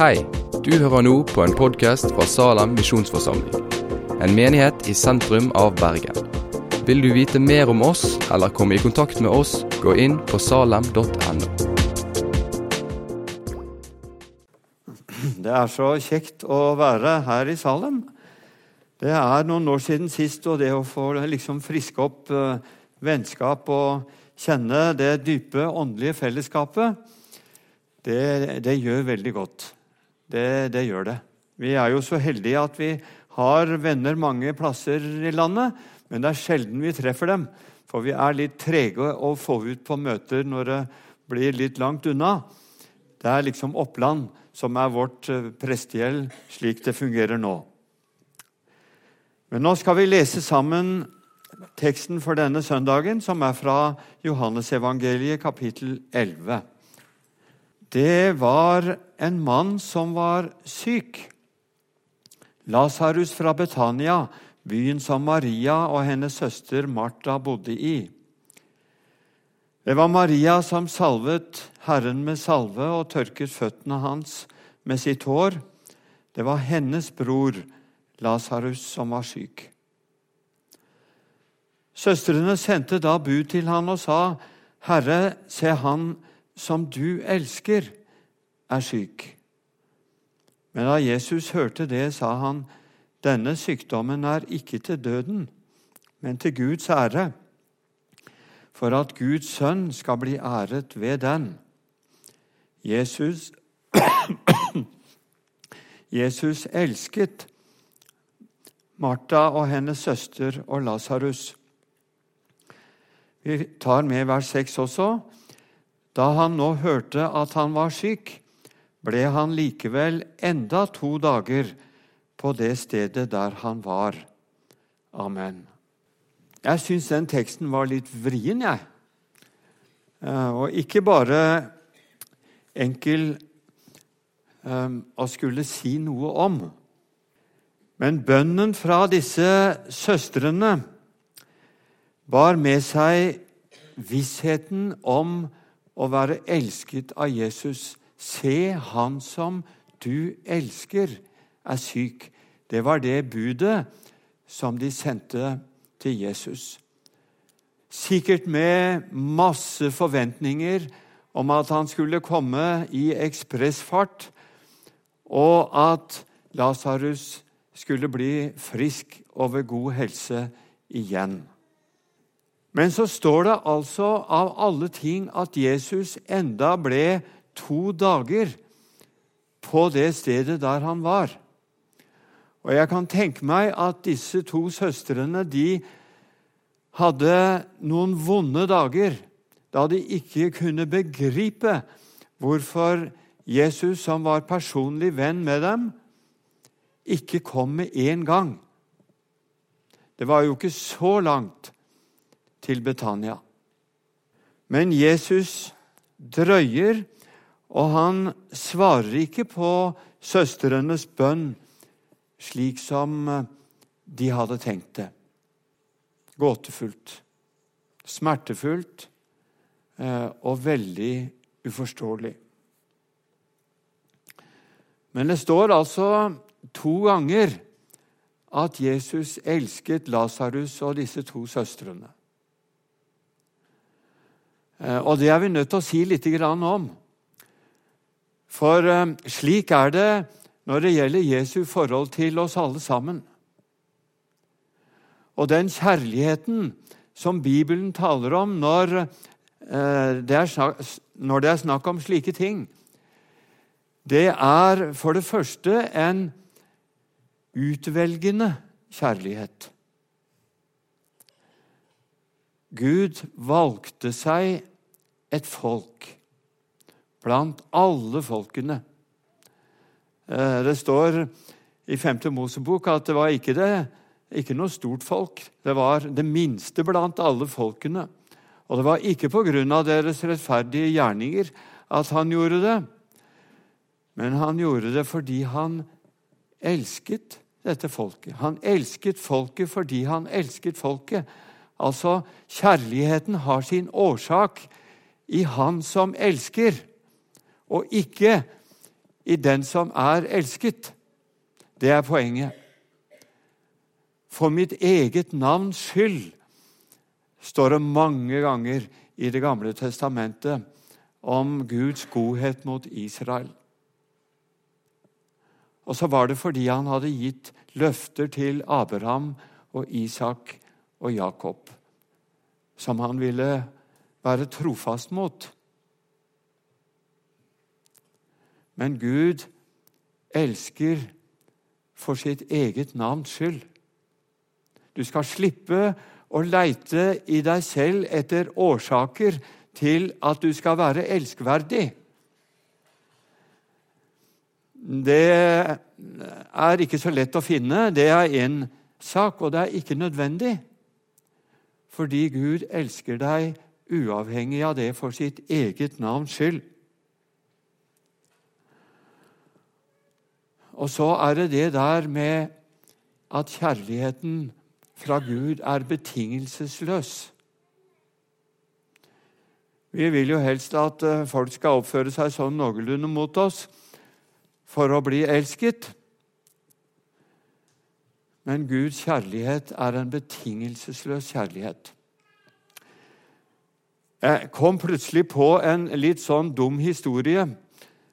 Hei, du hører nå på en podkast fra Salem misjonsforsamling. En menighet i sentrum av Bergen. Vil du vite mer om oss eller komme i kontakt med oss, gå inn på salem.no. Det er så kjekt å være her i Salem. Det er noen år siden sist, og det å få liksom friske opp uh, vennskap og kjenne det dype åndelige fellesskapet, det, det gjør veldig godt. Det, det, gjør det. Vi er jo så heldige at vi har venner mange plasser i landet, men det er sjelden vi treffer dem. For vi er litt trege å få ut på møter når det blir litt langt unna. Det er liksom Oppland som er vårt eh, prestegjeld, slik det fungerer nå. Men nå skal vi lese sammen teksten for denne søndagen, som er fra Johannesevangeliet kapittel 11. Det var en mann som var syk. Lasarus fra Betania, byen som Maria og hennes søster Martha bodde i. Det var Maria som salvet Herren med salve og tørket føttene hans med sitt hår. Det var hennes bror Lasarus som var syk. Søstrene sendte da bud til han og sa, 'Herre, se han som du elsker, er syk.' Men da Jesus hørte det, sa han, 'Denne sykdommen er ikke til døden, men til Guds ære.' For at Guds sønn skal bli æret ved den. Jesus, Jesus elsket Martha og hennes søster og Lasarus. Vi tar med vers 6 også. Da han nå hørte at han var syk, ble han likevel enda to dager på det stedet der han var. Amen. Jeg syns den teksten var litt vrien, jeg. Eh, og ikke bare enkel um, å skulle si noe om. Men bønnen fra disse søstrene bar med seg vissheten om å være elsket av Jesus. Se, han som du elsker, er syk. Det var det budet som de sendte til Jesus. Sikkert med masse forventninger om at han skulle komme i ekspressfart, og at Lasarus skulle bli frisk og ved god helse igjen. Men så står det altså av alle ting at Jesus enda ble to dager på det stedet der han var. Og jeg kan tenke meg at disse to søstrene de hadde noen vonde dager da de ikke kunne begripe hvorfor Jesus, som var personlig venn med dem, ikke kom med en gang. Det var jo ikke så langt til Betania. Men Jesus drøyer, og han svarer ikke på søstrenes bønn slik som de hadde tenkt det. Gåtefullt, smertefullt eh, og veldig uforståelig. Men det står altså to ganger at Jesus elsket Lasarus og disse to søstrene. Eh, og det er vi nødt til å si litt om. For eh, slik er det når det gjelder Jesu forhold til oss alle sammen. Og den kjærligheten som Bibelen taler om når eh, det er snakk, når det er snakk om slike ting, det er for det første en utvelgende kjærlighet. Gud valgte seg et folk blant alle folkene. Eh, det står i 5. Mosebok at det var ikke, det, ikke noe stort folk. Det var det minste blant alle folkene. Og det var ikke på grunn av deres rettferdige gjerninger at han gjorde det, men han gjorde det fordi han elsket dette folket. Han elsket folket fordi han elsket folket. Altså, kjærligheten har sin årsak i Han som elsker, og ikke i den som er elsket. Det er poenget. For mitt eget navns skyld står det mange ganger i Det gamle testamentet om Guds godhet mot Israel. Og så var det fordi han hadde gitt løfter til Abraham og Isak og Jakob, som han ville være trofast mot. Men Gud elsker for sitt eget navns skyld. Du skal slippe å leite i deg selv etter årsaker til at du skal være elskverdig. Det er ikke så lett å finne. Det er én sak, og det er ikke nødvendig. Fordi Gud elsker deg uavhengig av det for sitt eget navns skyld. Og så er det det der med at kjærligheten fra Gud er betingelsesløs. Vi vil jo helst at eh, folk skal oppføre seg sånn noenlunde mot oss for å bli elsket. Men Guds kjærlighet er en betingelsesløs kjærlighet. Jeg kom plutselig på en litt sånn dum historie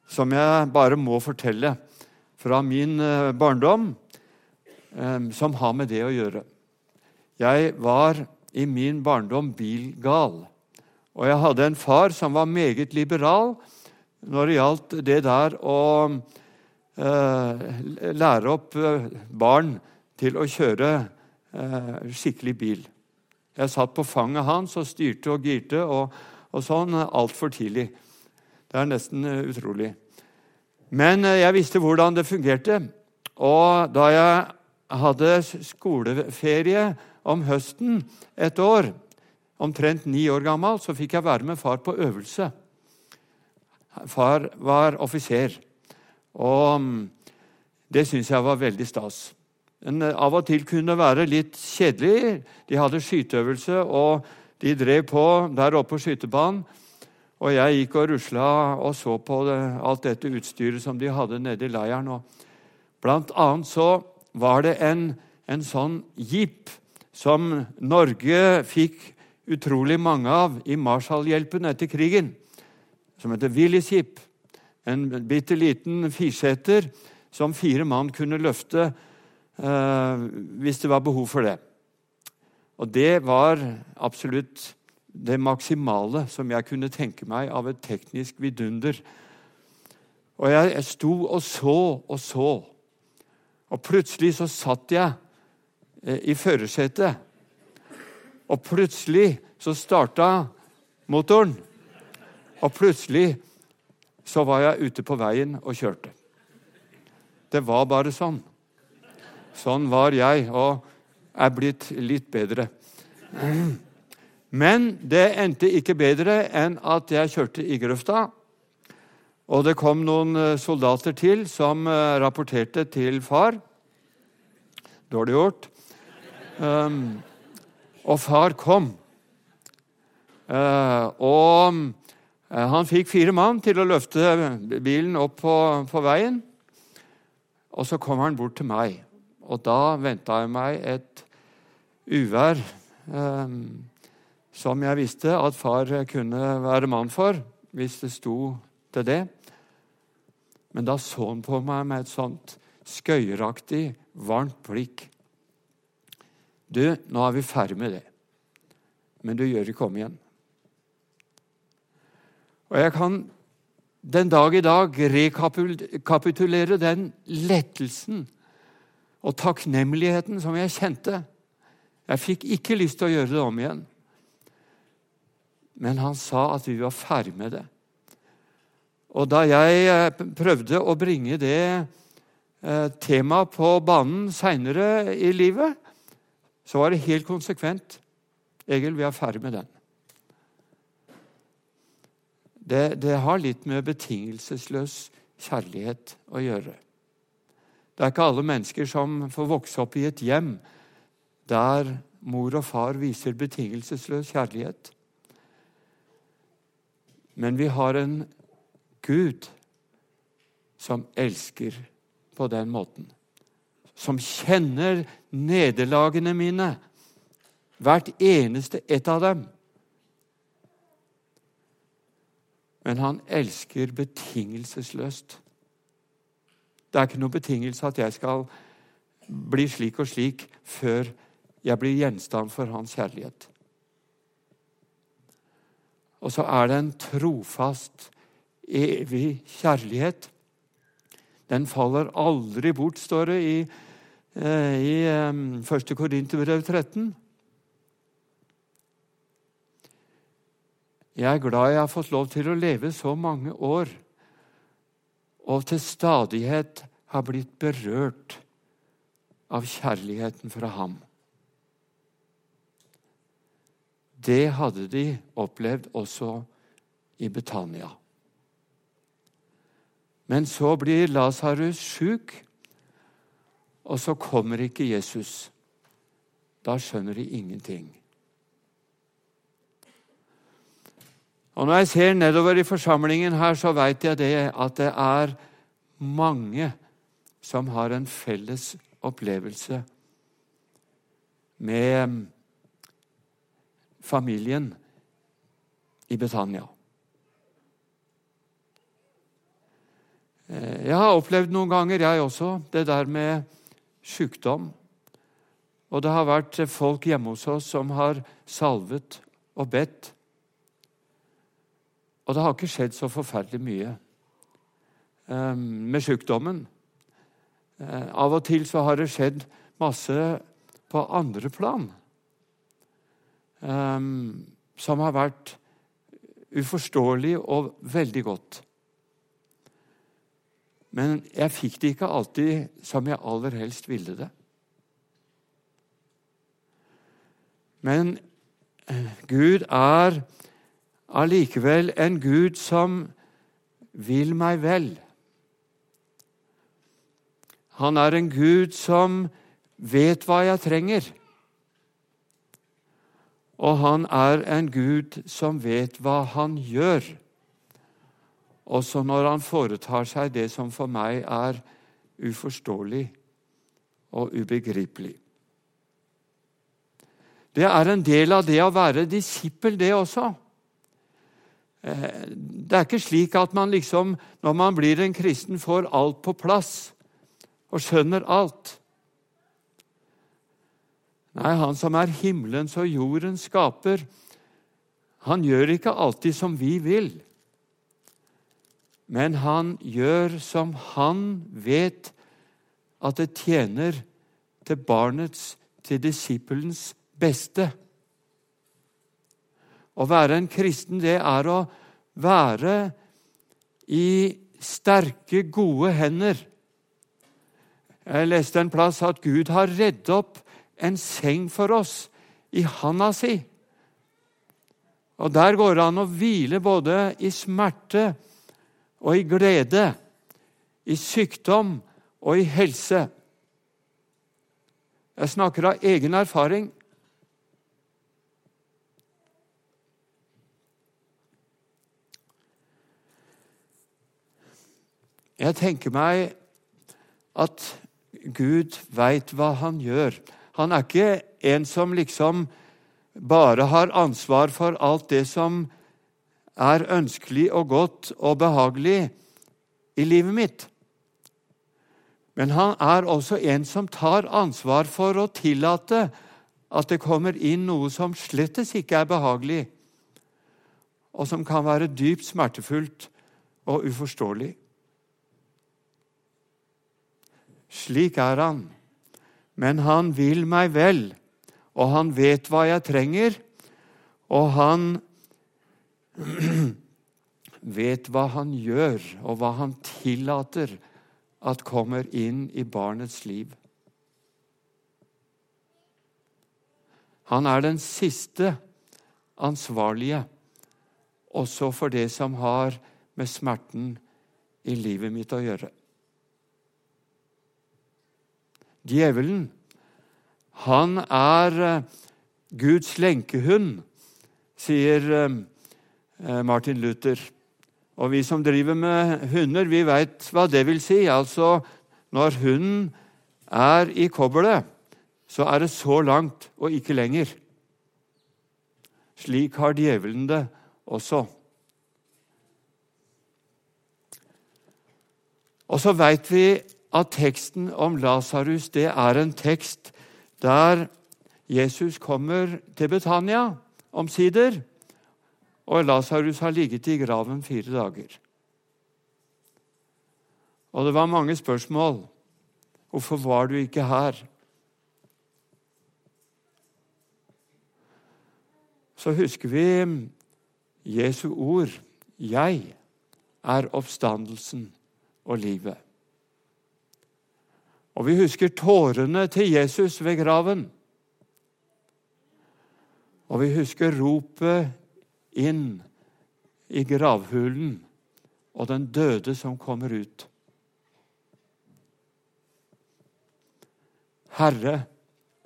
som jeg bare må fortelle fra min eh, barndom, eh, som har med det å gjøre. Jeg var i min barndom bilgal. Og jeg hadde en far som var meget liberal når det gjaldt det der å eh, lære opp barn til å kjøre eh, skikkelig bil. Jeg satt på fanget hans og styrte og girte og, og sånn altfor tidlig. Det er nesten uh, utrolig. Men uh, jeg visste hvordan det fungerte. Og da jeg hadde skoleferie om høsten et år, omtrent ni år gammel, så fikk jeg være med far på øvelse. Far var offiser, og mm, det syns jeg var veldig stas. Men eh, av og til kunne være litt kjedelig. De hadde skyteøvelse, og de drev på der oppe på skytebanen. Og jeg gikk og rusla og så på det, alt dette utstyret som de hadde nede i leiren. Og blant annet så var det en, en sånn jeep som Norge fikk utrolig mange av i Marshallhjelpen etter krigen, som heter Willys jeep. En bitte liten fireseter som fire mann kunne løfte hvis det var behov for det. Og det var absolutt det maksimale som jeg kunne tenke meg av et teknisk vidunder. Og jeg, jeg sto og så og så, og plutselig så satt jeg eh, i førersetet. Og plutselig så starta motoren. Og plutselig så var jeg ute på veien og kjørte. Det var bare sånn. Sånn var jeg, og er blitt litt bedre. Men det endte ikke bedre enn at jeg kjørte i grøfta. Og det kom noen eh, soldater til som eh, rapporterte til far. Dårlig gjort. Um, og far kom. Uh, og han fikk fire mann til å løfte bilen opp på, på, veien. Og så kom han bort til meg, og da venta jeg meg et uvær eh, som jeg visste at far kunne være mann for, hvis det sto til det. Men da så han på meg med et sånt skøyeraktig, varmt blikk. Du, nå er vi ferdig med det. Men du gjør ikke om igjen. Og jeg kan den dag i dag rekapitulere den lettelsen og takknemligheten som jeg kjente. Jeg fikk ikke lyst til å gjøre det om igjen. Men han sa at vi var ferdig med det. Og da jeg eh, prøvde å bringe det eh, temaet på banen seinere i livet, så var det helt konsekvent. Egil, vi er ferdig med den. Det, det har litt med betingelsesløs kjærlighet å gjøre. Det er ikke alle mennesker som får vokse opp i et hjem der mor og far viser betingelsesløs kjærlighet. Men vi har en Gud som elsker på den måten. Som kjenner nederlagene mine, hvert eneste ett av dem. Men han elsker betingelsesløst. Det er ikke noe betingelse at jeg skal bli slik og slik før jeg blir gjenstand for hans kjærlighet. Og så er det en trofast, evig kjærlighet. Den faller aldri bort, står det i, eh, i 1. Korinterbrev 13. Jeg er glad jeg har fått lov til å leve så mange år og til stadighet har blitt berørt av kjærligheten fra ham. Det hadde de opplevd også i Betania. Men så blir Lasarus sjuk, og så kommer ikke Jesus. Da skjønner de ingenting. Og Når jeg ser nedover i forsamlingen her, så vet jeg det at det er mange som har en felles opplevelse med familien i Betania. Eh, jeg har opplevd noen ganger, jeg også, det der med sykdom. Og det har vært folk hjemme hos oss som har salvet og bedt. Og det har ikke skjedd så forferdelig mye um, med sykdommen. Uh, av og til så har det skjedd masse på andre plan um, som har vært uforståelig og veldig godt. Men jeg fikk det ikke alltid som jeg aller helst ville det. Men eh, Gud er allikevel en Gud som vil meg vel. Han er en Gud som vet hva jeg trenger. Og han er en Gud som vet hva han gjør, også når han foretar seg det som for meg er uforståelig og ubegripelig. Det er en del av det å være disippel, det også. Eh, det er ikke slik at man liksom, når man blir en kristen, får alt på plass og skjønner alt. Nei, han som er himmelens og jordens skaper, han gjør ikke alltid som vi vil. Men han gjør som han vet at det tjener til barnets, til disippelens beste. Å være en kristen, det er å være i sterke, gode hender. Jeg leste en plass at Gud har redd opp en seng for oss i handa si. Og Der går det an å hvile både i smerte og i glede, i sykdom og i helse. Jeg snakker av egen erfaring. Jeg tenker meg at Gud veit hva han gjør. Han er ikke en som liksom bare har ansvar for alt det som er ønskelig og godt og behagelig i livet mitt. Men han er også en som tar ansvar for å tillate at det kommer inn noe som slettes ikke er behagelig, og som kan være dypt smertefullt og uforståelig. Slik er han. Men han vil meg vel, og han vet hva jeg trenger, og han vet hva han gjør, og hva han tillater at kommer inn i barnets liv. Han er den siste ansvarlige også for det som har med smerten i livet mitt å gjøre. Djevelen, han er eh, Guds lenkehund, sier eh, Martin Luther. Og vi som driver med hunder, vi veit hva det vil si. Altså, når hunden er i kobbelet, så er det så langt og ikke lenger. Slik har djevelen det også. Og så veit vi at teksten om Lasarus det er en tekst der Jesus kommer til Betania omsider, og Lasarus har ligget i graven fire dager. Og det var mange spørsmål. Hvorfor var du ikke her? Så husker vi Jesu ord. Jeg er oppstandelsen og livet. Og vi husker tårene til Jesus ved graven. Og vi husker ropet inn i gravhulen og den døde som kommer ut. Herre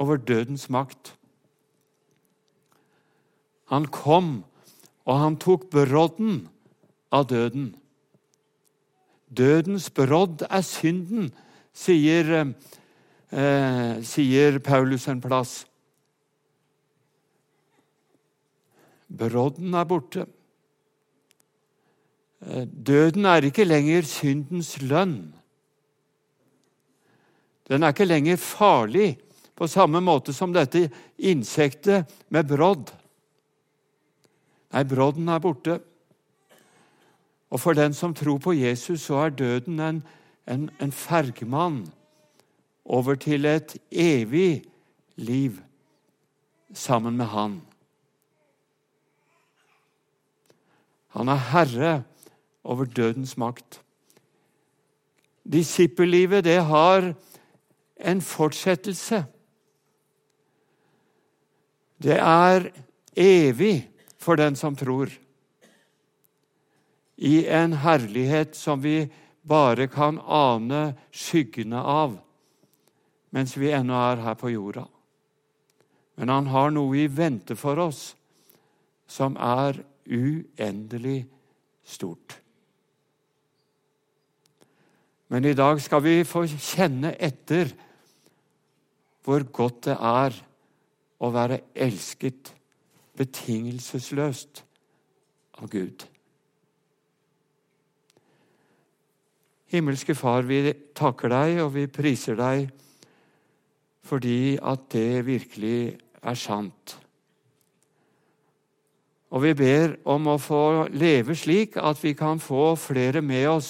over dødens makt. Han kom, og han tok brodden av døden. Dødens brodd er synden, sier, eh, sier Paulus en plass. Brodden er borte. Eh, døden er ikke lenger syndens lønn. Den er ikke lenger farlig på samme måte som dette insektet med brodd. Nei, brodden er borte. Og for den som tror på Jesus, så er døden en, en, en fergmann over til et evig liv sammen med Han. Han er herre over dødens makt. Disippellivet, det har en fortsettelse. Det er evig for den som tror i en herlighet som vi bare kan ane skyggene av mens vi ennå er her på jorda. Men han har noe i vente for oss som er uendelig stort. Men i dag skal vi få kjenne etter hvor godt det er å være elsket betingelsesløst av Gud. Himmelske Far, vi takker deg, og vi priser deg fordi at det virkelig er sant. Og vi ber om å få leve slik at vi kan få flere med oss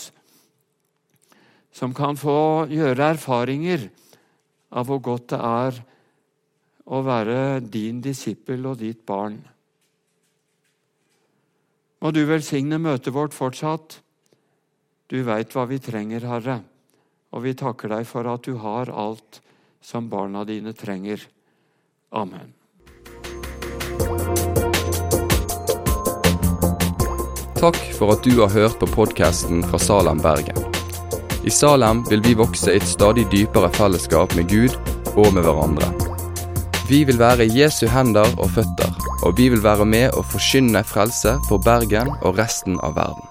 som kan få gjøre erfaringer av hvor godt det er å være din disippel og ditt barn. Må du velsigne møtet vårt fortsatt. Du veit hva vi trenger, Herre, og vi takker deg for at du har alt som barna dine trenger. Amen. Takk for at du har hørt på podkasten fra Salem, Bergen. I Salem vil vi vokse i et stadig dypere fellesskap med Gud og med hverandre. Vi vil være Jesu hender og føtter, og vi vil være med å forkynne frelse for Bergen og resten av verden.